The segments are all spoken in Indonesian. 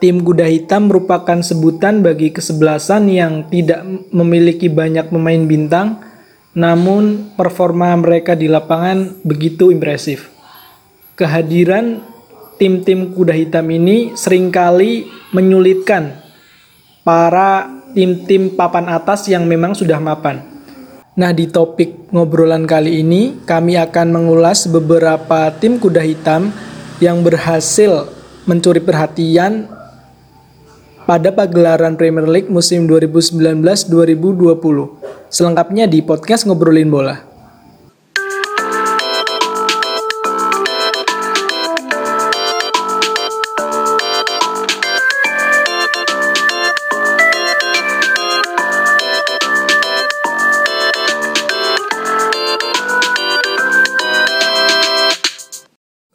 Tim kuda hitam merupakan sebutan bagi kesebelasan yang tidak memiliki banyak pemain bintang, namun performa mereka di lapangan begitu impresif. Kehadiran tim-tim kuda hitam ini sering kali menyulitkan para tim-tim papan atas yang memang sudah mapan. Nah, di topik ngobrolan kali ini, kami akan mengulas beberapa tim kuda hitam yang berhasil mencuri perhatian pada pagelaran Premier League musim 2019-2020. Selengkapnya di podcast Ngobrolin Bola.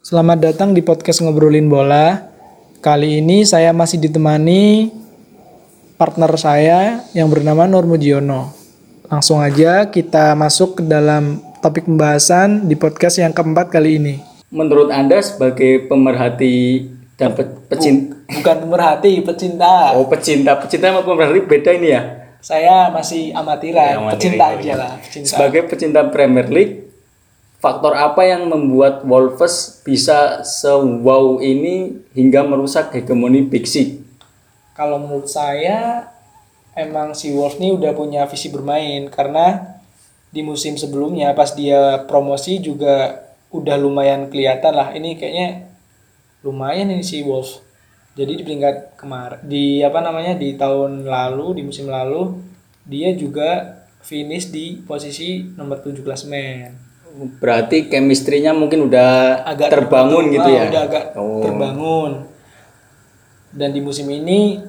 Selamat datang di podcast Ngobrolin Bola. Kali ini saya masih ditemani partner saya yang bernama Nur Mujiono. Langsung aja kita masuk ke dalam topik pembahasan di podcast yang keempat kali ini. Menurut Anda sebagai pemerhati dan pe pecinta Bukan pemerhati, pecinta. Oh, pecinta. Pecinta sama pemerhati beda ini ya. Saya masih amatiran, Ya, amatiran, pecinta aja lah. Pecinta. Sebagai pecinta Premier League, faktor apa yang membuat Wolves bisa se-wow ini hingga merusak hegemoni Big Six? Kalau menurut saya emang si Wolf ini udah punya visi bermain karena di musim sebelumnya pas dia promosi juga udah lumayan kelihatan lah ini kayaknya lumayan ini si Wolf. Jadi di peringkat kemarin di apa namanya di tahun lalu di musim lalu dia juga finish di posisi nomor 7 klasemen. Berarti chemistry-nya mungkin udah Agak terbangun gitu ah, ya. Udah agak Oh. terbangun. Dan di musim ini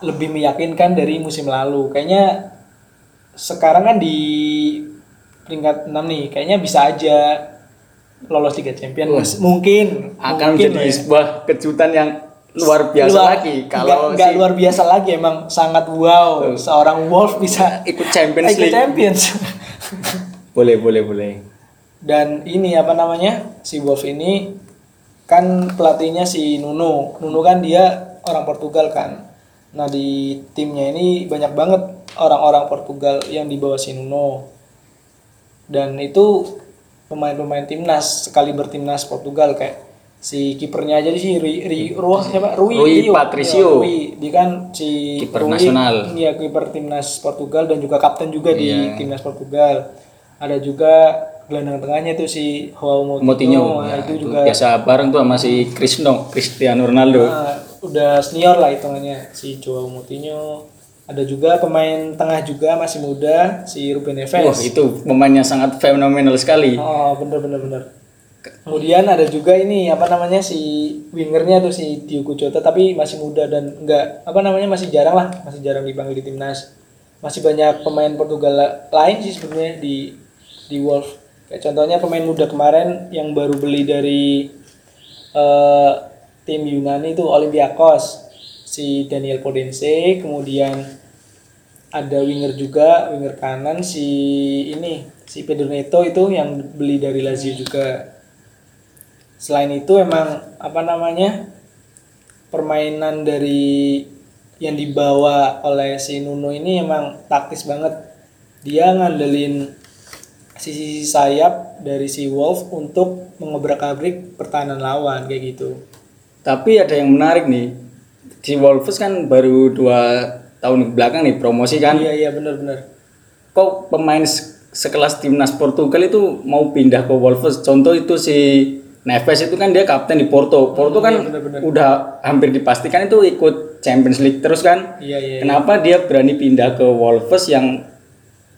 lebih meyakinkan dari musim lalu. Kayaknya sekarang kan di peringkat 6 nih, kayaknya bisa aja lolos Liga Champions. Mungkin Akan mungkin menjadi ya. sebuah kejutan yang luar biasa Luar- lagi kalau nggak si luar biasa lagi emang sangat wow seorang Wolf bisa ikut Champions ikut League. Champions. Boleh, boleh, boleh. Dan ini apa namanya? Si Wolf ini kan pelatihnya si Nuno. Nuno kan dia orang Portugal kan. Nah, di timnya ini banyak banget orang-orang Portugal yang dibawa si Nuno. Dan itu pemain-pemain timnas sekali bertimnas Portugal kayak si kipernya aja si Rui, Rui, Rui siapa? Rui, Rui Rio. Patricio. Ya, Rui. Dia kan si Kiper nasional. Iya, kiper timnas Portugal dan juga kapten juga di Iya. timnas Portugal. Ada juga gelandang tengahnya itu si Joao Moutinho, Moutinho Nah, ya, itu itu juga biasa bareng tuh sama si Cristiano Cristiano Ronaldo. nah, udah senior lah hitungannya si Joao Moutinho. Ada juga pemain tengah juga masih muda si Ruben Neves. Wah, itu pemainnya sangat fenomenal sekali. Oh, bener bener bener. Kemudian ada juga ini apa namanya si wingernya tuh si Diogo Jota tapi masih muda dan enggak apa namanya masih jarang lah, masih jarang dipanggil di timnas. Masih banyak pemain Portugal la- lain sih sebenarnya di di Wolves. Kayak contohnya pemain muda kemarin yang baru beli dari eh, tim Yunani itu Olympiakos si Daniel Podense, kemudian ada winger juga, winger kanan si ini si Pedro Neto itu yang beli dari Lazio juga. Selain itu emang apa namanya permainan dari yang dibawa oleh si Nuno ini emang taktis banget. Dia ngandelin sisi sayap dari si Wolf untuk mengobrak-abrik pertahanan lawan kayak gitu. Tapi ada yang menarik nih. Di Wolves kan baru dua tahun ke belakang nih promosi kan. Iya iya benar-benar. Kok pemain se- sekelas timnas Portugal itu mau pindah ke Wolves? Contoh itu si Neves itu kan dia kapten di Porto. Porto kan iya, benar-benar. udah hampir dipastikan itu ikut Champions League terus kan. Iya iya. Kenapa dia berani pindah ke Wolves yang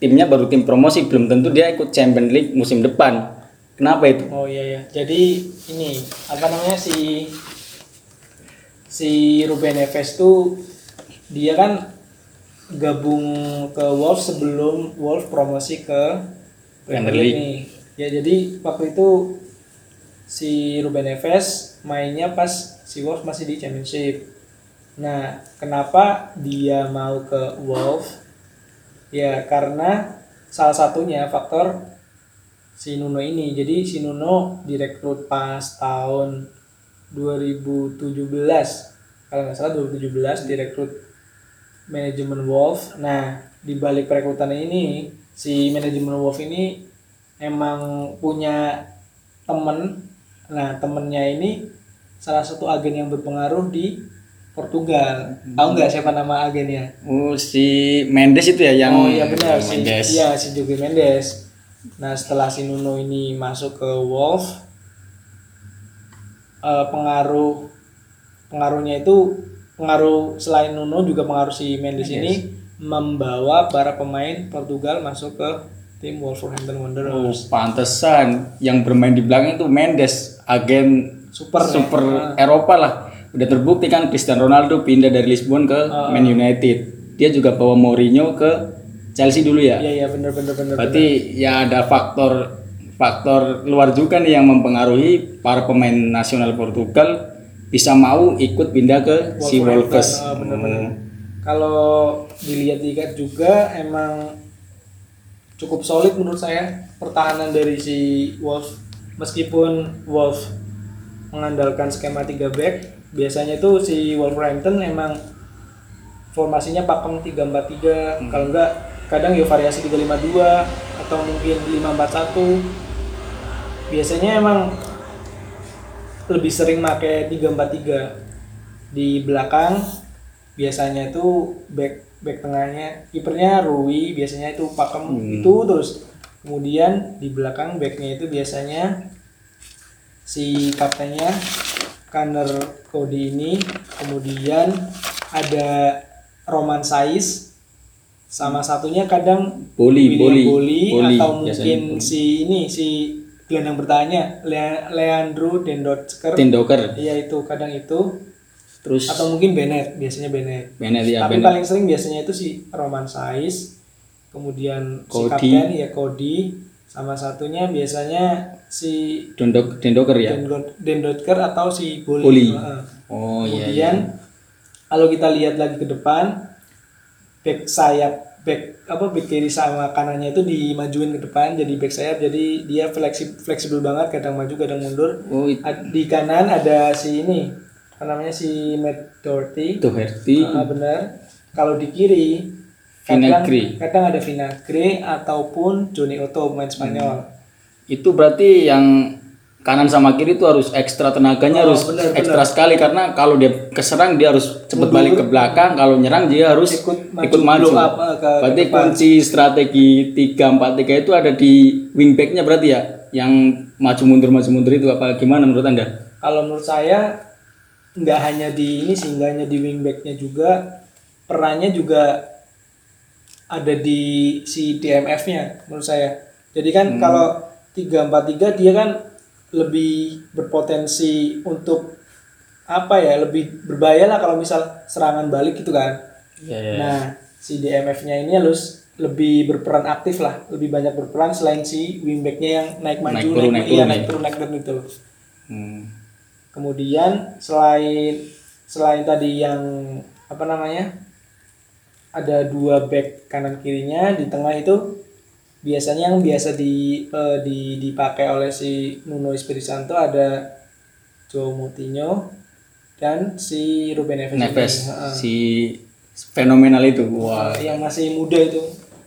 timnya baru tim promosi belum tentu dia ikut Champions League musim depan. Kenapa itu? Oh iya ya. Jadi ini apa namanya si si Ruben Neves tuh dia kan gabung ke Wolves sebelum Wolves promosi ke Premier League. nih. Ya jadi waktu itu si Ruben Neves mainnya pas si Wolves masih di Championship. Nah, kenapa dia mau ke Wolves? Ya karena salah satunya faktor si Nuno ini. Jadi si Nuno direkrut pas tahun 2017 kalau nggak salah 2017 direkrut manajemen Wolf. Nah, di balik perekrutan ini si manajemen Wolf ini emang punya temen. Nah, temennya ini salah satu agen yang berpengaruh di Portugal. Tahu nggak siapa nama agennya? Oh si Mendes itu ya yang oh iya benar si Mendes. iya si Jogi Mendes. Nah setelah si Nuno ini masuk ke Wolf, eh, pengaruh pengaruhnya itu pengaruh selain Nuno juga pengaruh si Mendes ini membawa para pemain Portugal masuk ke tim Wolverhampton Oh, Wanderers. pantesan yang bermain di belakang itu Mendes, agen Super, ya. super Eropa lah. Udah terbukti kan Cristiano Ronaldo pindah dari Lisbon ke Ah. Man United. Dia juga bawa Mourinho ke Chelsea dulu ya. Iya iya benar benar benar. Berarti ya ada faktor faktor luar juga nih yang mempengaruhi para pemain nasional Portugal bisa mau ikut pindah ke si Wolves. Ah, benar-benar. Kalau dilihat-lihat juga emang cukup solid menurut saya pertahanan dari si Wolves meskipun Wolves mengandalkan skema 3 back biasanya itu si Wolverhampton emang formasinya pakem 3-4-3 kalau enggak kadang ya variasi 3-5-2 atau mungkin 5-4-1 biasanya emang lebih sering pakai 3-4-3 di belakang. Biasanya itu back back tengahnya. Kipernya Rui biasanya itu pakem itu terus. Kemudian di belakang backnya itu biasanya si kaptennya Kanner Cody ini kemudian ada Roman Sais sama satunya kadang Boli, William Boli, Boli, atau mungkin Boli. si ini si gelandang bertanya Le- Leandro Dendotsker Tindoker. iya itu kadang itu Terus atau mungkin Bennett biasanya Bennett Bennett ya tapi Bennett. paling sering biasanya itu si Roman Sais kemudian si Cody. kapten ya Cody sama satunya biasanya si Dendok Dendoker ya. Dendotker atau si Boli, Boli. Heeh. Oh iya. kemudian kalau kita lihat lagi ke depan back sayap back apa back kiri sama kanannya itu dimajuin ke depan jadi back sayap jadi dia fleksibel fleksibel banget kadang maju kadang mundur Oh itu di kanan ada si ini apa namanya si Matt Doherty Doherty. Ah, benar kalau di kiri kadang, Vinagre. kadang ada Vinagre ataupun Johnny Otto pemain Spanyol Itu berarti yang kanan sama kiri itu harus ekstra tenaganya Oh, harus benar, ekstra sekali karena kalau dia keserang dia harus cepat balik ke belakang, kalau nyerang dia harus Ikut maju, ikut maju. ke- ke berarti depan. kunci strategi 3-4-3 itu ada di wingbacknya berarti ya, yang maju mundur maju mundur itu apa? Gimana menurut anda? kalau menurut saya nggak hanya di ini sih nggak hanya di wingbacknya juga perannya juga ada di si DMF-nya menurut saya. Jadi kan kalau 343 dia kan lebih berpotensi untuk apa ya lebih berbahaya lah kalau misal serangan balik gitu kan. Iya, nah si DMF-nya ini harus lebih berperan aktif lah lebih banyak berperan selain si wingbacknya yang naik maju Naik turun, naik iya, turun. naik turun naik turun itu Hmm. Kemudian selain selain tadi yang apa namanya ada dua back kanan kirinya di tengah itu biasanya yang biasa di, eh, di dipakai oleh si Nuno Espirito Santo ada Joe Moutinho dan si Ruben Neves. Neves Heeh. si fenomenal itu, wah yang masih muda itu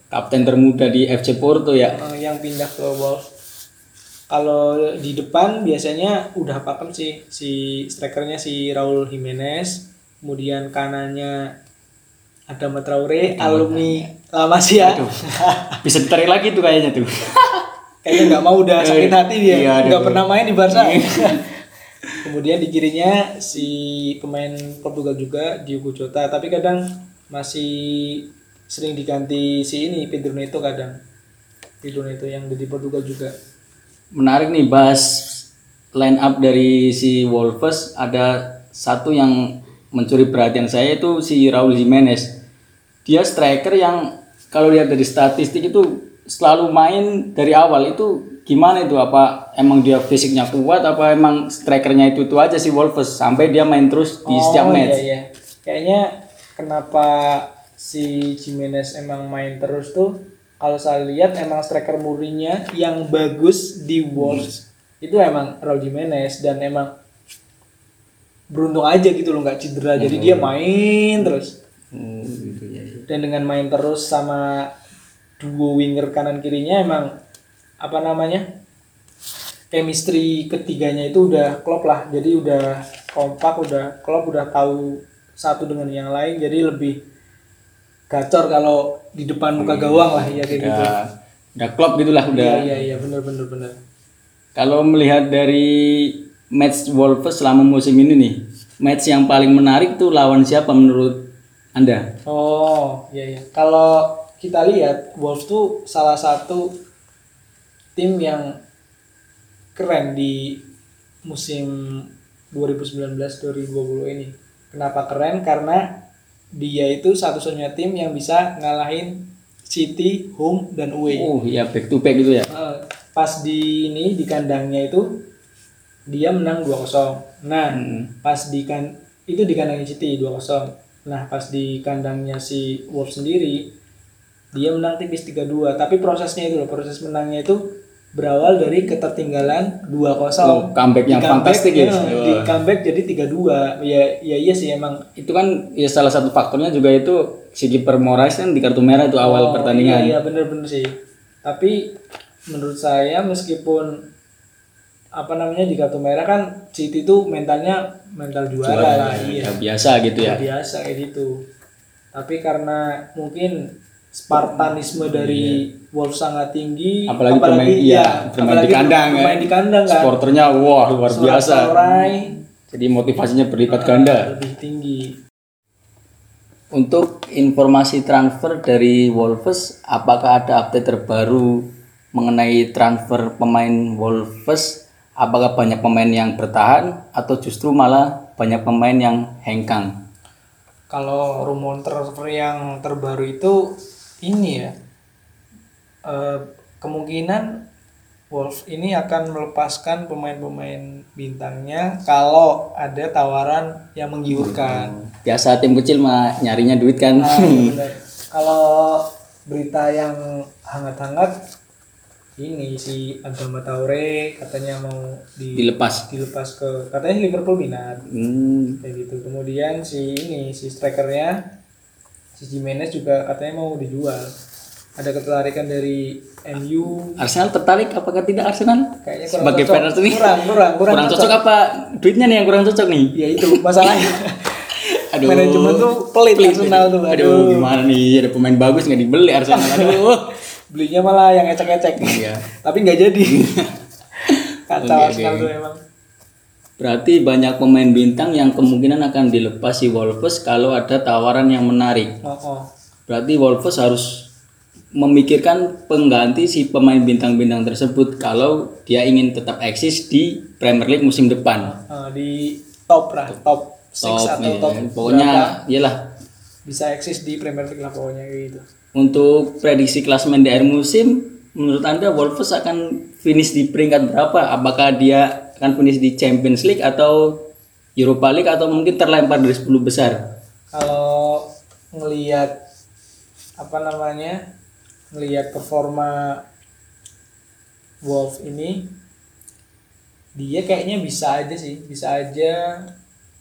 kapten termuda di FC Porto ya. eh, yang pindah ke Wolves. Kalau di depan biasanya udah pakem sih si strikernya si Raul Jimenez, kemudian kanannya ada Traore, alumni lama sih ya. Bisa ditarik lagi tuh kayaknya tuh. Kayaknya nggak mau udah sakit hati dia, Iya, nggak pernah main di Barca. kemudian di kirinya si pemain Portugal juga Diogo Jota, tapi kadang masih sering diganti si ini Pedro Neto kadang. Pedro Neto yang di Portugal juga. menarik nih bahas line up dari si Wolves ada satu yang mencuri perhatian saya itu si Raul Jimenez. Dia striker yang kalau lihat dari statistik itu selalu main dari awal itu gimana itu? Apa emang dia fisiknya kuat? Apa emang strikernya itu itu aja si Wolves? Sampai dia main terus di setiap Oh, match. Iya, iya. Kayaknya kenapa si Jimenez emang main terus tuh kalau saya lihat emang striker murninya yang bagus di Wolves. Itu emang Raul Jimenez dan emang beruntung aja gitu loh nggak cedera. Jadi dia main terus. Oh, gitu ya. ya. dan dengan main terus sama duo winger kanan kirinya emang apa namanya chemistry ketiganya itu udah klop lah. Jadi udah kompak udah klop udah tahu satu dengan yang lain. Jadi lebih gacor kalau di depan muka gawang lah ya kayak gitu. Udah, udah klop gitulah udah. iya iya iya bener bener bener. Kalau melihat dari match Wolves selama musim ini nih, match yang paling menarik tuh lawan siapa menurut Anda? Oh, iya iya. Kalau kita lihat Wolves tuh salah satu tim yang keren di musim 2019-2020 ini. Kenapa keren? Karena dia itu satu-satunya tim yang bisa ngalahin City, home dan away. Oh, ya back to back gitu ya. Eh, pas di ini di kandangnya itu dia menang 2-0. Nah, Hmm. pas di kan itu di kandangnya City 2-0. Nah, pas di kandangnya si Wolves sendiri dia menang tipis 3-2, tapi prosesnya itu loh, proses menangnya itu berawal dari ketertinggalan 2-0. Oh, comeback yang comeback, fantastik ya. ya, Di comeback jadi 3-2. Ya ya iya sih emang Itu kan ya salah satu faktornya juga itu si kiper Moraes kan di kartu merah itu awal Oh, pertandingan. Iya, iya bener-bener sih. Tapi menurut saya meskipun apa namanya di kartu merah kan City itu mentalnya mental juara, Juara, lah, iya. ya, biasa gitu ya. Biasa kayak gitu. Tapi karena mungkin Spartanisme dari Wolves sangat tinggi, Iya. Apalagi pemain iya, bermain di apalagi kandang kan. bermain di kandang kan. Supporternya wah luar biasa. Sorai Jadi motivasinya berlipat ganda. lebih tinggi. Untuk informasi transfer dari Wolves, apakah ada update terbaru mengenai transfer pemain Wolves? Apakah banyak pemain yang bertahan atau justru malah banyak pemain yang hengkang? Kalau rumor transfer yang terbaru itu ini ya eh, kemungkinan Wolves ini akan melepaskan pemain-pemain bintangnya kalau ada tawaran yang menggiurkan. Biasa tim kecil mah nyarinya duit kan. Nah. Kalau berita yang hangat-hangat ini si Adama Traore katanya mau di- Dilepas. dilepas ke katanya Liverpool minat. Hmm, kayak gitu. Kemudian si ini si strikernya si Jimenez juga katanya mau dijual. Ada ketertarikan dari MU Arsenal tertarik apakah tidak Arsenal? kayaknya kurang Sebagai cocok. fans ini. Kurang kurang kurang, kurang cocok apa? Duitnya nih yang kurang cocok nih? ya itu masalahnya. Aduh. manajemen tuh pelit, Arsenal tuh Aduh, aduh, gimana nih? Ada pemain bagus nggak dibeli Arsenal? Aduh. Belinya malah yang ecek-ecek Iya. tapi nggak jadi kacau Arsenal oke. tuh emang Berarti banyak pemain bintang yang kemungkinan akan dilepas si Wolves kalau ada tawaran yang menarik. oh, oh. Berarti Wolves harus memikirkan pengganti si pemain bintang-bintang tersebut kalau dia ingin tetap eksis di Premier League musim depan. Eh, di top lah top 6 Top, atau ya. top Pokoknya berapa iyalah bisa eksis di Premier League lah pokoknya gitu untuk prediksi klasemen di akhir musim menurut Anda Wolves akan finish di peringkat berapa? Apakah dia akan finish di Champions League atau Europa League atau mungkin terlempar dari 10 besar? kalau ngelihat apa namanya ngelihat performa Wolf ini dia kayaknya bisa aja sih bisa aja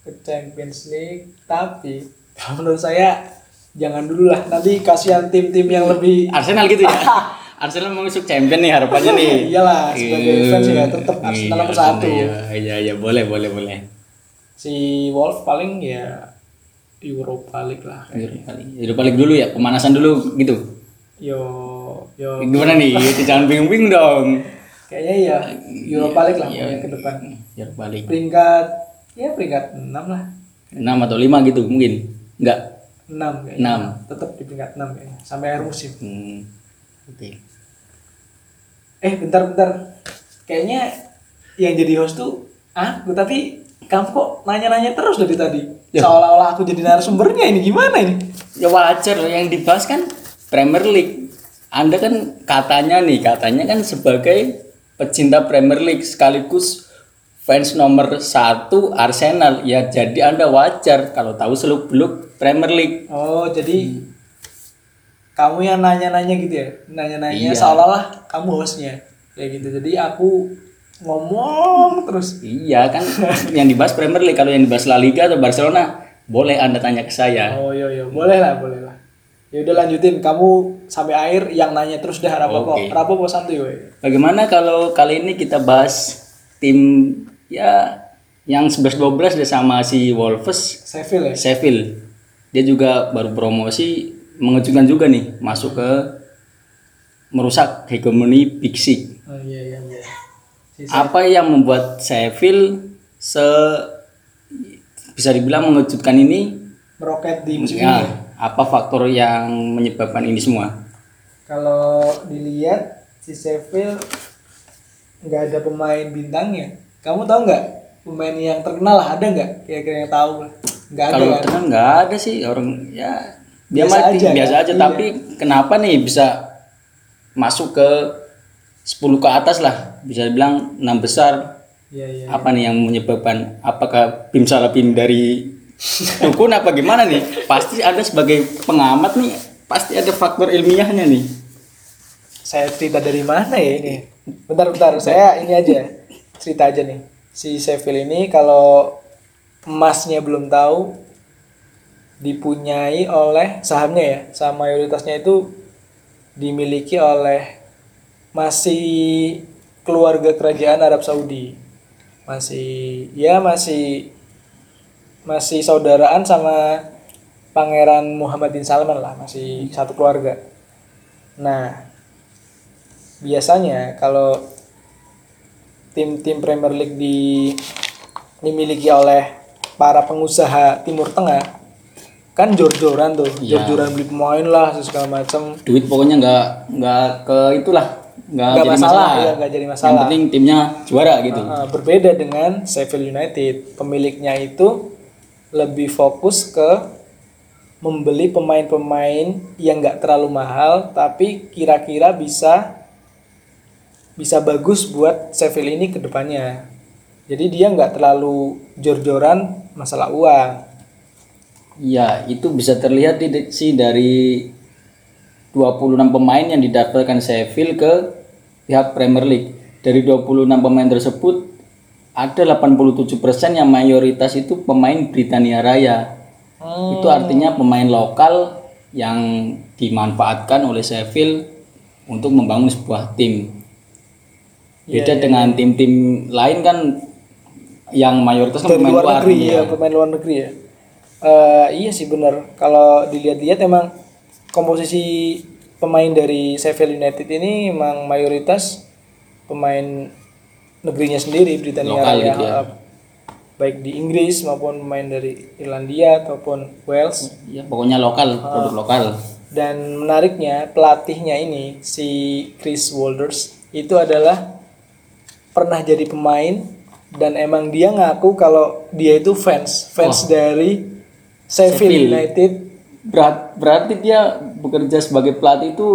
ke Champions League tapi menurut saya jangan dulu lah nanti kasihan tim-tim yang lebih Arsenal gitu ya. Arsenal mau masuk champion nih harapannya nih. iyalah sebagai fans ya tetap Arsenal nomor satu Iya, iya, iya, boleh, boleh, boleh. si Wolf paling ya Europa League lah Europa League. Europa League dulu ya, pemanasan dulu gitu. yo yo Gimana nih? Jangan bingung-bingung dong. kayaknya ya Europa League lah pokoknya ke depan Europa League. peringkat ya peringkat 6 lah 6 atau 5 gitu mungkin. Enggak. 6 kayaknya Enam. tetap di peringkat 6 kayaknya sampai akhir musim Hmm. Oke. eh bentar bentar kayaknya yang jadi host tuh aku tapi kamu kok nanya-nanya terus dari tadi seolah-olah aku jadi narasumbernya ini gimana ini Ya wajar loh yang dibahas kan Premier League. Anda kan katanya nih, katanya kan sebagai pecinta Premier League sekaligus fans nomor satu Arsenal. Ya jadi Anda wajar kalau tahu seluk beluk Premier League. oh jadi kamu yang nanya-nanya gitu ya nanya-nanya Iya. seolah-olah kamu hostnya kayak gitu jadi aku ngomong terus Iya kan yang dibahas Premier League kalau yang dibahas La Liga atau Barcelona boleh anda tanya ke saya. oh iya iya boleh lah boleh lah ya udah lanjutin kamu sampai akhir yang nanya terus dah rapopo Oke. rapopo santuy. Bagaimana kalau kali ini kita bahas tim ya yang 11-12 deh sama si Wolves Seville ya Sheffield. Dia juga baru promosi mengejutkan juga nih masuk ke merusak hegemoni Big Six. oh iya iya iya Si- Apa yang membuat Sheffield se bisa dibilang mengejutkan ini? meroket di musim Ya, ini apa faktor yang menyebabkan ini semua? kalau dilihat si Seville nggak ada pemain bintangnya kamu tahu nggak pemain yang terkenal lah ada nggak? Kira-kira yang tahu lah. Nggak ada Kalau kan? terkenal nggak ada sih orang ya dia Biasa mati aja, biasa kan? aja. Iya. tapi kenapa nih bisa masuk ke 10 ke atas lah? Bisa dibilang enam besar. Iya iya apa nih yang menyebabkan apakah Bim salah Bim dari dukun apa gimana nih? Pasti ada sebagai pengamat nih pasti ada faktor ilmiahnya nih. Saya cerita dari mana ya ini? Bentar bentar. Saya ini aja cerita aja nih. Si Seville ini kalau emasnya belum tahu dipunyai oleh sahamnya ya. Saham mayoritasnya itu dimiliki oleh masih keluarga kerajaan Arab Saudi. Masih ya masih masih saudaraan sama Pangeran Muhammad bin Salman lah masih satu keluarga. Nah biasanya kalau tim-tim Premier League di dimiliki oleh para pengusaha Timur Tengah. Kan jor-joran tuh Iya. jor-joran beli pemain lah segala macam duit pokoknya nggak nggak ke itulah nggak jadi masalah, masalah, ya nggak jadi yang masalah. penting timnya juara gitu. Uh, berbeda dengan Sheffield United. Pemiliknya itu lebih fokus ke membeli pemain-pemain yang nggak terlalu mahal tapi kira-kira bisa bisa bagus buat Sheffield ini ke depannya jadi dia nggak terlalu jor-joran masalah uang Ya, itu bisa terlihat di, sih dari 26 pemain yang didaftarkan Sheffield ke pihak Premier League. Dari 26 pemain tersebut, ada 87% yang mayoritas itu pemain Britania Raya. Itu artinya pemain lokal yang dimanfaatkan oleh Sheffield untuk membangun sebuah tim. Beda dengan tim-tim lain kan yang mayoritas kan pemain luar luar. negeri iya. ya pemain luar negeri ya Eh, iya sih benar kalau dilihat-lihat emang komposisi pemain dari Sheffield United ini emang mayoritas pemain negerinya sendiri Britania Lokal Raya gitu ya. baik di Inggris maupun pemain dari Irlandia ataupun Wales Ya, pokoknya lokal, produk lokal. dan menariknya pelatihnya ini si Chris Walders itu adalah pernah jadi pemain dan emang dia ngaku kalau dia itu fans fans dari Sheffield. United Berat, berarti dia bekerja sebagai pelatih itu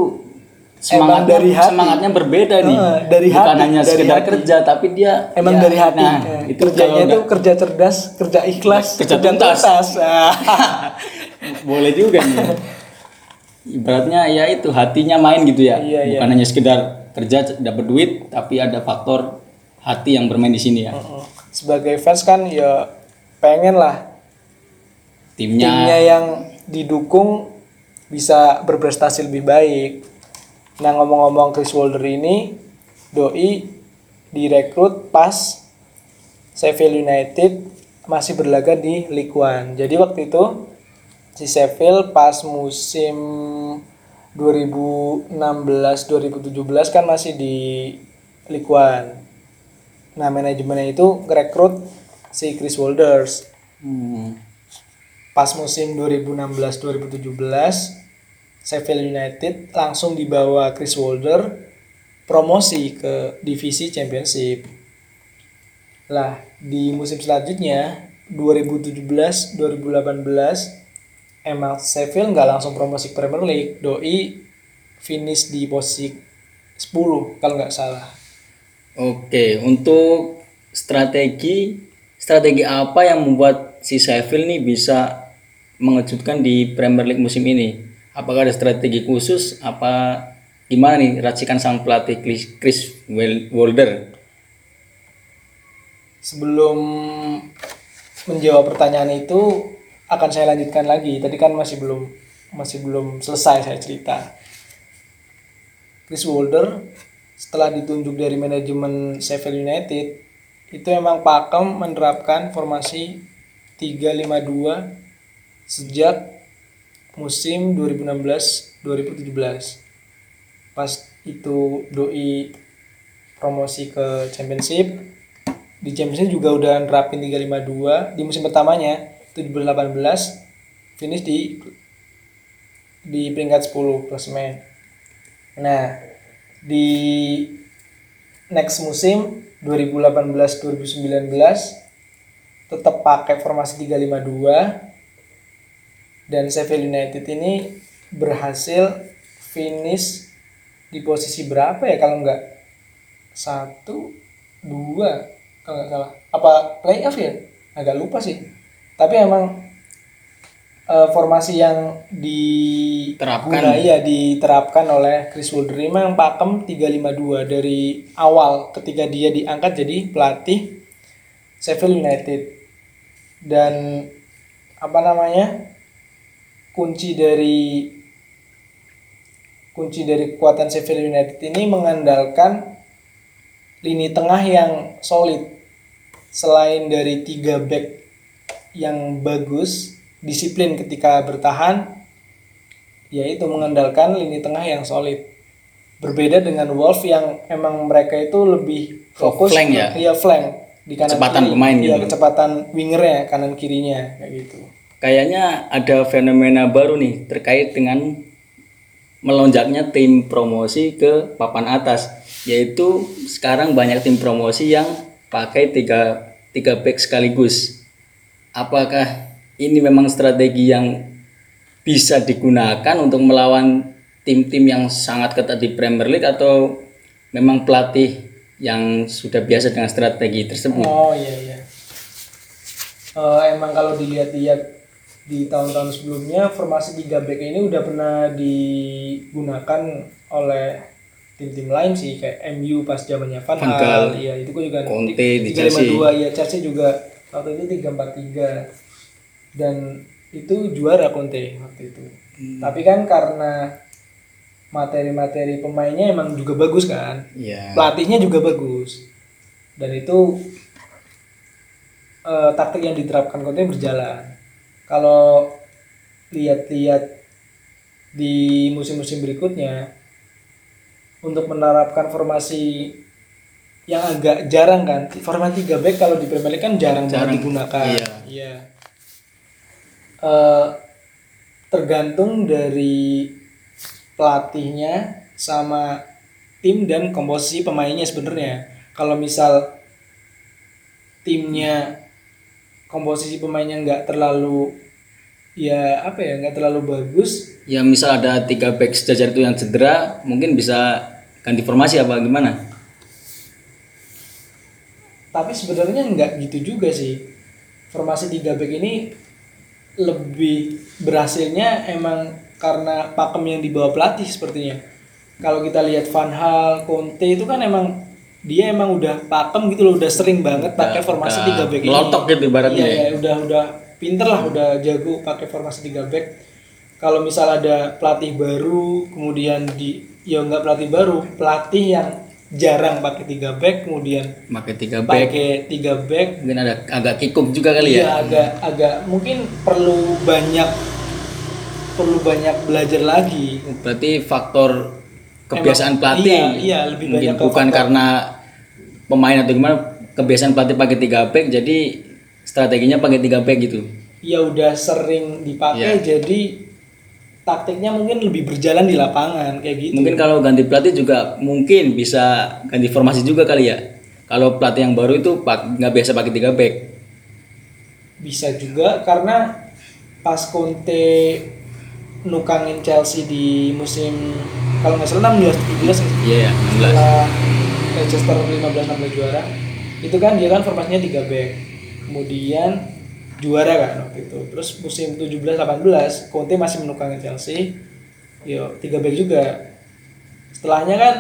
Emang semangatnya dari hati. semangatnya berbeda nih. Ah, dari Bukan hati, hanya dari sekedar hati. kerja tapi dia emang ya, dari hati Nah, Eh, itu kerjanya itu kerja cerdas kerja ikhlas Kerja tuntas. Ah. boleh juga nih. Ibaratnya ya itu hatinya main gitu ya. Iya, iya. Bukan hanya sekedar kerja dapat duit tapi ada faktor hati yang bermain di sini ya. Sebagai fans kan ya pengen lah Timnya, timnya yang didukung bisa berprestasi lebih baik. Nah ngomong-ngomong Chris Wilder ini, doi direkrut pas Sheffield United masih berlaga di League One. Jadi waktu itu si Sheffield pas musim 2016-2017 kan masih di League One. Nah manajemennya itu ngerekrut si Chris Walders Hmm, pas musim 2016-2017 Sheffield United langsung dibawa Chris Wilder promosi ke divisi Championship. Lah, di musim selanjutnya 2017-2018 emang Sheffield nggak langsung promosi Premier League, doi finish di posisi 10 kalau nggak salah. Oke, untuk strategi strategi apa yang membuat si Sheffield nih bisa mengejutkan di Premier League musim ini? Apakah ada strategi khusus? Apa gimana nih racikan sang pelatih Chris, Wilder? sebelum menjawab pertanyaan itu akan saya lanjutkan lagi. Tadi kan masih belum masih belum selesai saya cerita. Chris Wilder setelah ditunjuk dari manajemen Sheffield United itu emang pakem menerapkan formasi 352 sejak musim 2016-2017 pas itu doi promosi ke championship di championship juga udah nerapin 352 di musim pertamanya 2018 finish di di peringkat 10 klasemen. Nah di next musim 2018-2019 tetap pakai formasi 352 dan Sheffield United ini berhasil finish di posisi berapa ya kalau nggak? Satu dua kalau nggak salah. Apa playoff ya? Agak lupa sih. Tapi emang eh, formasi yang Terapkan. diterapkan. ya diterapkan oleh Chris Wilder memang pakem 352 dari awal ketika dia diangkat jadi pelatih Sheffield United. Dan apa namanya kunci dari kunci dari kekuatan Sheffield United ini mengandalkan lini tengah yang solid. Selain dari tiga back yang bagus disiplin ketika bertahan yaitu mengandalkan lini tengah yang solid berbeda dengan Wolf yang emang mereka itu lebih fokus flank ya? iya flank di kanan Kecepatan kiri. pemain Iya, gitu. kecepatan wingernya kanan kirinya kayak gitu Kayaknya ada fenomena baru nih terkait dengan melonjaknya tim promosi ke papan atas, yaitu sekarang banyak tim promosi yang pakai tiga tiga back sekaligus. Apakah ini memang strategi yang bisa digunakan untuk melawan tim-tim yang sangat ketat di Premier League atau memang pelatih yang sudah biasa dengan strategi tersebut? Oh iya iya. Eh, emang kalau dilihat-lihat di tahun-tahun sebelumnya formasi 3 back ini udah pernah digunakan oleh tim-tim lain sih kayak MU pas zamannya Van Gaal, iya itu juga Conte di 352 ya Chelsea juga waktu itu 343 dan itu juara Conte waktu itu. Hmm. Tapi kan karena materi-materi pemainnya emang juga bagus kan Iya. pelatihnya juga bagus dan itu eh, taktik yang diterapkan Conte berjalan kalau lihat-lihat di musim-musim berikutnya untuk menerapkan formasi yang agak jarang kan formasi 3 back kalau di Premier League kan jarang, Jarang. banget digunakan Iya. Iya. Eh, tergantung dari pelatihnya sama tim dan komposisi pemainnya sebenarnya. Kalau misal timnya komposisi pemainnya nggak terlalu ya apa ya nggak terlalu bagus, Ya misal ada tiga back sejajar itu yang cedera, mungkin bisa ganti formasi apa gimana? tapi sebenarnya nggak gitu juga sih. Formasi 3 back ini lebih berhasilnya emang karena pakem yang dibawa pelatih sepertinya. Kalau kita lihat Van Hal, Conte itu kan emang dia emang udah pakem gitu loh, udah sering banget pakai formasi 3 back ini. melotok gitu ibaratnya Iya, ya. iya, udah udah pinter lah, udah jago pakai formasi 3 back. Kalau misal ada pelatih baru, kemudian di ya nggak pelatih baru, pelatih yang jarang pakai 3 back, kemudian Pakai tiga back, pakai 3 back mungkin ada agak kikuk juga kali Iya ya. agak agak mungkin perlu banyak perlu banyak belajar lagi. Berarti faktor kebiasaan Emang, pelatih. iya, iya, lebih mungkin banyak bukan faktor- karena pemain atau gimana kebiasaan pelatih pakai tiga back, jadi strateginya pakai tiga back gitu. Ya udah sering dipakai Iya. jadi taktiknya mungkin lebih berjalan di lapangan kayak gitu. Mungkin kalau ganti pelatih juga mungkin bisa ganti formasi juga kali ya. Kalau pelatih yang baru itu nggak biasa pakai tiga back. Bisa juga karena pas Conte nukangin Chelsea di musim kalau nggak salah 16 17 nggak sih? Iya, 16. setelah Leicester 15 16 juara itu kan dia kan formasinya 3 back kemudian juara kan waktu itu terus musim 17 18 Conte masih menukangi Chelsea yo 3 back juga setelahnya kan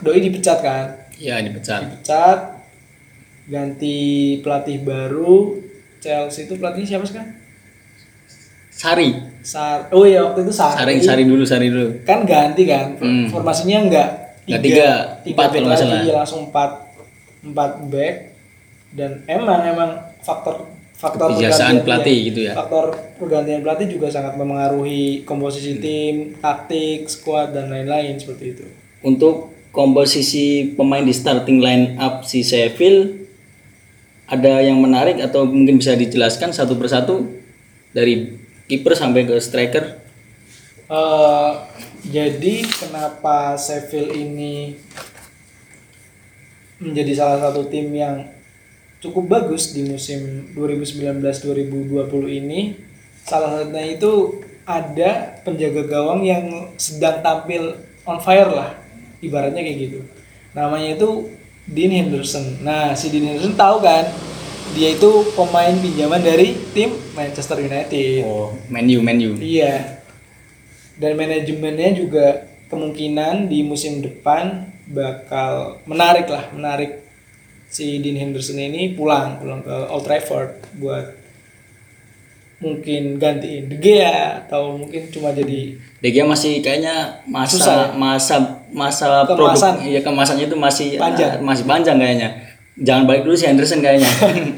Doi dipecat kan Iya, dipecat. dipecat ganti pelatih baru Chelsea itu pelatihnya siapa sekarang? Sari. Sar oh iya waktu itu Sari. Sari Sari dulu, Sari dulu. Kan ganti kan. Hmm. Formasinya enggak Nggak tiga, empat back kalau nggak lagi, salah. langsung empat empat back dan emang emang faktor faktor Kebiasaan pergantian- pelatih gitu ya. Faktor pergantian pelatih juga sangat memengaruhi komposisi tim, taktik, squad dan lain-lain seperti itu. Untuk komposisi pemain di starting line up si Sheffield ada yang menarik atau mungkin bisa dijelaskan satu persatu dari kiper sampai ke striker? Eh, jadi kenapa Sheffield ini menjadi salah satu tim yang cukup bagus di musim 2019-2020 ini? Salah satunya itu ada penjaga gawang yang sedang tampil on fire lah, ibaratnya kayak gitu. Namanya itu Dean Henderson. Nah, si Dean Henderson tahu kan, dia itu pemain pinjaman dari tim Manchester United. Oh, menu menu. Iya. Dan manajemennya juga kemungkinan di musim depan bakal menarik lah, menarik si Dean Henderson ini pulang, pulang ke Old Trafford buat mungkin gantiin De Gea atau mungkin cuma jadi De Gea masih kayaknya masa Susah ya? masa masa Kemasan. produk ya kemasannya itu masih Panjang. ah, masih panjang kayaknya. Jangan balik dulu si Henderson kayaknya.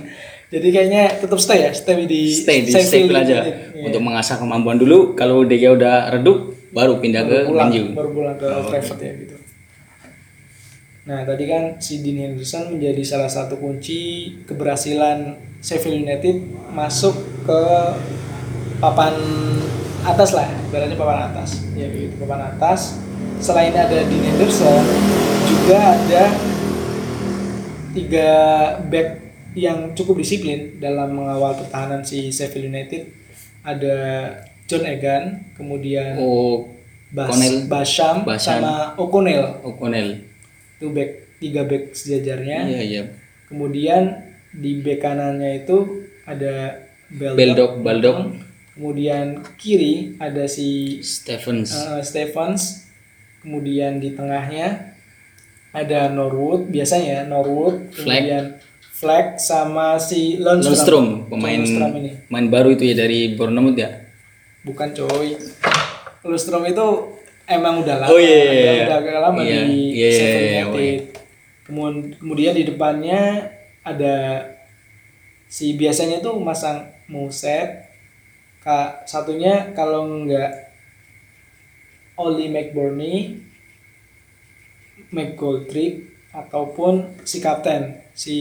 jadi kayaknya tetap stay ya, stay di stay di Sheffield Sheffield aja. Iya. untuk mengasah kemampuan dulu. Kalau De Gea udah redup baru pindah ke baru pulang, Man U. baru pulang ke Oh, Old Trafford ya gitu. Nah tadi kan si Dean Henderson menjadi salah satu kunci keberhasilan Sheffield United masuk ke papan atas lah, ibaratnya papan atas, ya gitu papan atas. Selain ada Dean Henderson, juga ada tiga back yang cukup disiplin dalam mengawal pertahanan si Sheffield United. Ada John Egan, kemudian Oh, Bas. Basham, Basham. sama O'Connell O'Connell. Itu back tiga back sejajarnya. Iya iya. kemudian di back kanannya itu ada Beldok, Beldok, Baldok, kemudian kiri ada si Stephens. uh, Stephens. Kemudian di tengahnya ada Norwood biasanya Norwood kemudian Fleck sama si Lundstrom, Lundstrom, pemain Lundstrom ini. pemain baru itu ya dari Bournemouth ya. bukan coy. Lundstrom itu emang udah lama Oh, iya, iya, udah, iya. udah agak lama Iya, di iya, Sheffield iya, iya, United kemudian kemudian di depannya ada si biasanya tuh masang Muset kak satunya kalau enggak Oli McBurney McGoldrick ataupun si kapten si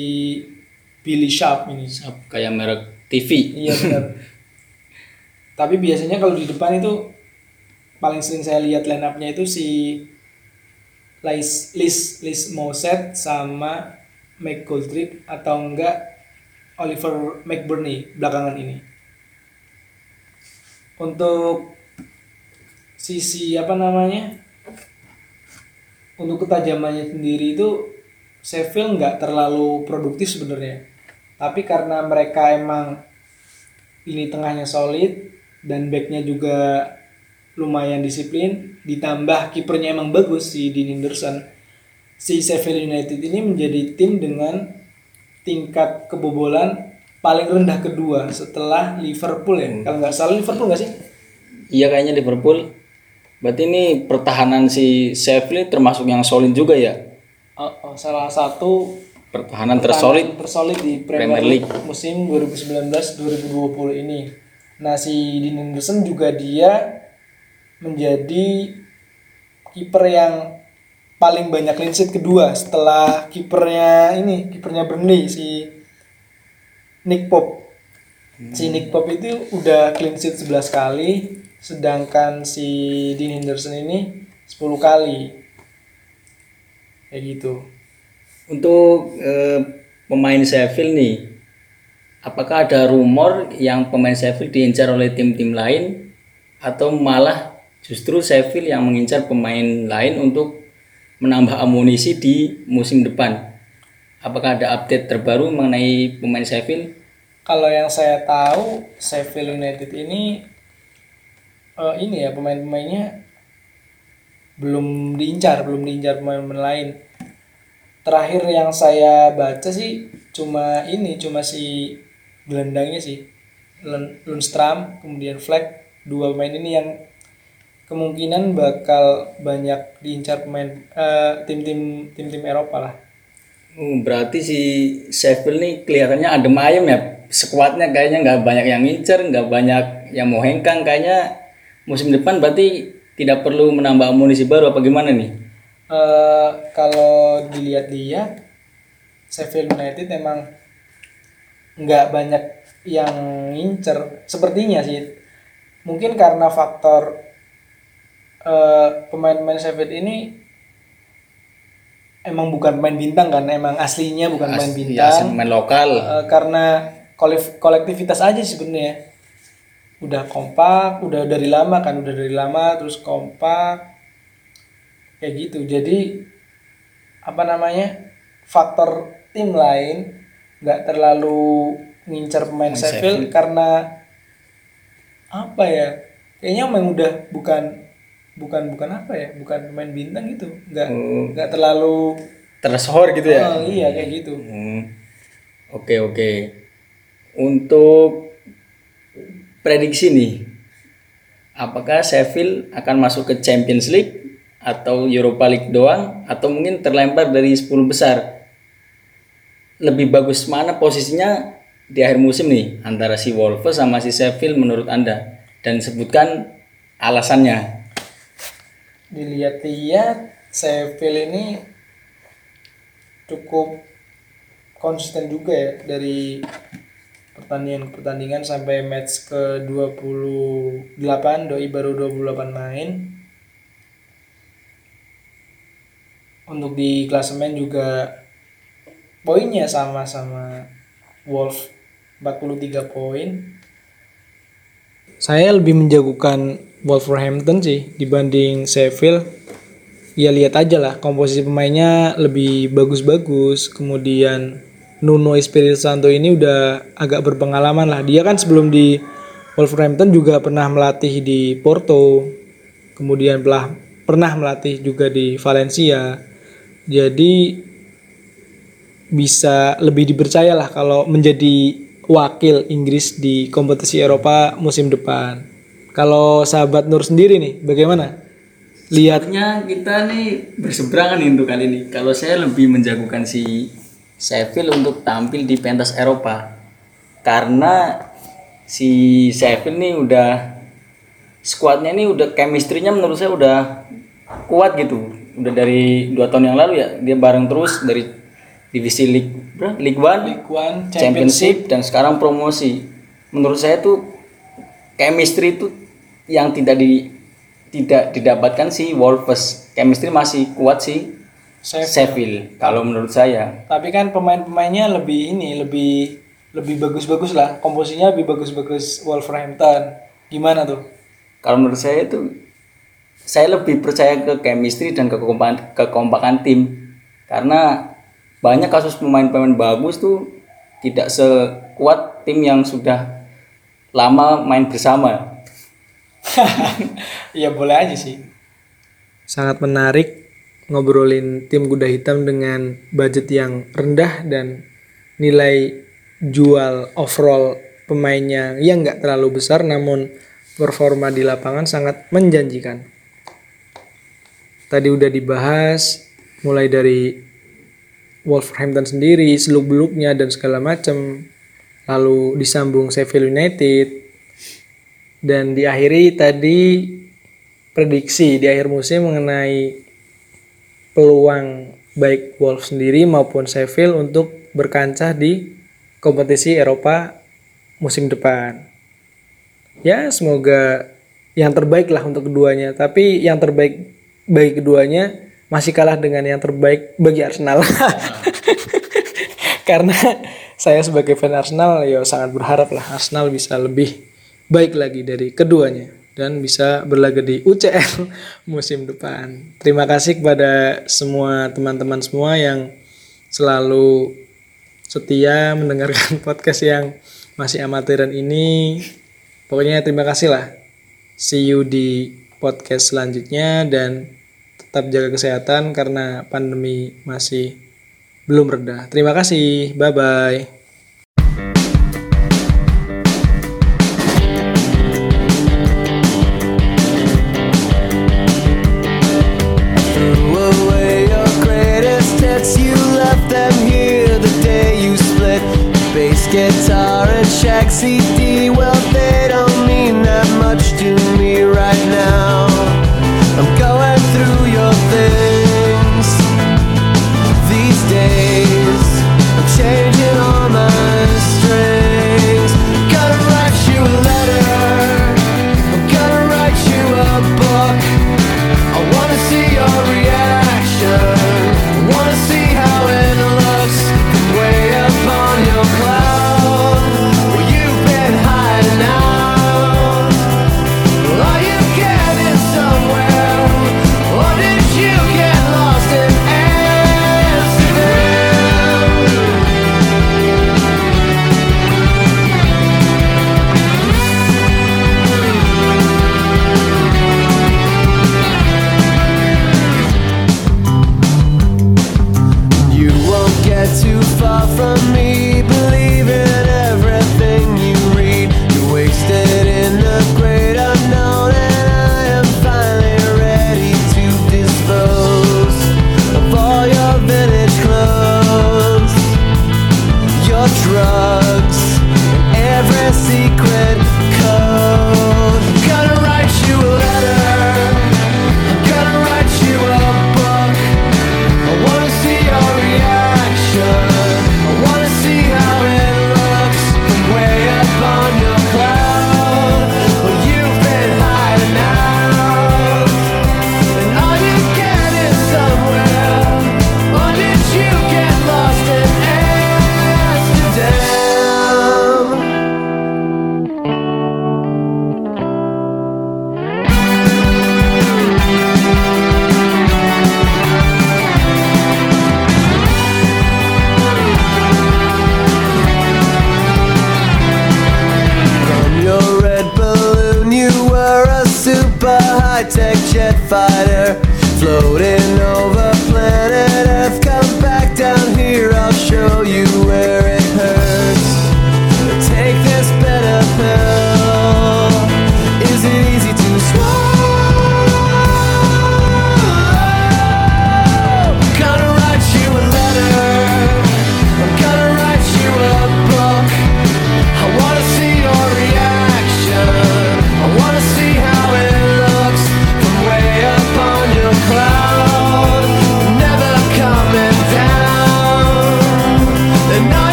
Billy Sharp ini Sap, Kayak merek TV. Iya benar. Tapi biasanya kalau di depan itu paling sering saya lihat line up-nya itu si Lis Lis Lis Moset sama McGoldrick atau enggak Oliver McBurney belakangan ini. Untuk sisi apa namanya? Untuk ketajamannya sendiri itu Sheffield nggak terlalu produktif sebenarnya. Tapi karena mereka emang lini tengahnya solid dan backnya juga lumayan disiplin ditambah kipernya emang bagus si Dean Henderson si Sheffield United ini menjadi tim dengan tingkat kebobolan paling rendah kedua setelah Liverpool ya kalau nggak salah Liverpool nggak sih Iya kayaknya Liverpool. Berarti ini pertahanan si Sheffield termasuk yang solid juga ya. Oh, oh, salah satu Pertahanan tersolid. tersolid di Premier, Premier League musim 2019-2020 ini. Nah, si Dean Henderson juga dia menjadi kiper yang paling banyak clean sheet kedua setelah kipernya ini, kipernya Burnley si Nick Pope. Si Nick Pope itu udah clean sheet 11 kali, sedangkan si Dean Henderson ini 10 kali. Kayak gitu. Untuk eh, pemain Sheffield nih, apakah ada rumor yang pemain Sheffield diincar oleh tim-tim lain atau malah justru Sheffield yang mengincar pemain lain untuk menambah amunisi di musim depan? Apakah ada update terbaru mengenai pemain Sheffield? Kalau yang saya tahu Sheffield United ini eh, ini ya pemain-pemainnya belum diincar, belum diincar pemain-pemain lain. Terakhir yang saya baca sih cuma ini cuma si gelandangnya sih Lun- Lundstram kemudian Fleck dua pemain ini yang kemungkinan bakal banyak diincar pemain eh, tim-tim tim-tim Eropa lah Oh, berarti si Sheffield nih kelihatannya adem ayem ya. Sekuatnya kayaknya nggak banyak yang ngincer, nggak banyak yang mau hengkang. Kayaknya musim depan berarti tidak perlu menambah amunisi baru apa gimana nih? Eh, kalau dilihat-lihat Sheffield United emang nggak banyak yang ngincer sepertinya sih mungkin karena faktor eh, pemain-pemain Sheffield ini emang bukan pemain bintang kan? Emang aslinya bukan pemain As- ya, bintang. main lokal. Eh, karena kolek- kolektivitas aja sih sebenarnya. Udah kompak udah dari lama kan? Udah dari lama terus kompak. Kayak gitu. Jadi apa namanya? Faktor tim lain nggak terlalu ngincer pemain Pemain Sheffield karena apa ya? Kayaknya emang udah bukan bukan bukan apa ya bukan pemain bintang gitu nggak Oh. nggak terlalu Tersohor gitu ya. Oh, iya kayak gitu Hmm. Oke oke. Untuk prediksi nih, apakah Sheffield akan masuk ke Champions League atau Europa League doang atau mungkin terlempar dari 10 besar? Lebih bagus mana posisinya di akhir musim nih antara si Wolves sama si Sheffield menurut Anda? Dan sebutkan alasannya. Dilihat-lihat Sheffield ini cukup konsisten juga ya dari pertandingan pertandingan sampai match ke 28 doi baru 28 main. Untuk di klasemen juga poinnya sama sama Wolf 43 poin. Saya lebih menjagokan Wolverhampton sih dibanding Sheffield. Ya lihat aja lah komposisi pemainnya lebih bagus-bagus. Kemudian Nuno Espirito Santo ini udah agak berpengalaman lah. Dia kan sebelum di Wolverhampton juga pernah melatih di Porto. Kemudian pernah pernah melatih juga di Valencia. Jadi bisa lebih dipercaya lah kalau menjadi wakil Inggris di kompetisi Eropa musim depan. Kalau sahabat Nur sendiri nih, bagaimana? Lihat Lihatnya kita nih berseberangan nih untuk kali ini. Kalau saya lebih menjagokan si Sheffield untuk tampil di pentas Eropa. Karena si Sheffield nih udah skuadnya ini udah chemistry-nya menurut saya udah kuat gitu. Udah dari dua tahun yang lalu ya dia bareng terus dari divisi League? League One, League One, Championship dan sekarang promosi. Menurut saya tuh chemistry itu yang tidak di tidak didapatkan si Wolves. Chemistry masih kuat sih Sheffield. Sheffield kalau menurut saya. Tapi kan pemain-pemainnya lebih ini, lebih lebih bagus-bagus lah. Komposisinya lebih bagus-bagus Wolverhampton. Gimana tuh? Kalau menurut saya itu saya lebih percaya ke chemistry dan kekompakan kekompakan tim karena banyak kasus pemain-pemain bagus tuh tidak sekuat tim yang sudah lama main bersama. Iya boleh aja sih. Sangat menarik ngobrolin tim kuda hitam dengan budget yang rendah dan nilai jual overall pemainnya yang nggak terlalu besar namun performa di lapangan sangat menjanjikan. Tadi udah dibahas mulai dari Wolverhampton sendiri, seluk-beluknya dan segala macam. Lalu disambung Sheffield United, dan diakhiri tadi prediksi di akhir musim mengenai peluang baik Wolves sendiri maupun Sheffield untuk berkancah di kompetisi Eropa musim depan. Ya, semoga yang terbaik lah untuk keduanya. Tapi yang terbaik bagi keduanya masih kalah dengan yang terbaik bagi Arsenal. Karena saya sebagai fan Arsenal ya sangat berharap lah Arsenal bisa lebih baik lagi dari keduanya dan bisa berlaga di UCL musim depan. Terima kasih kepada semua teman-teman semua yang selalu setia mendengarkan podcast yang masih amatiran ini. Pokoknya terima kasih lah. See you di podcast selanjutnya dan tetap jaga kesehatan karena pandemi masih belum reda. Terima kasih. Bye bye. get tired.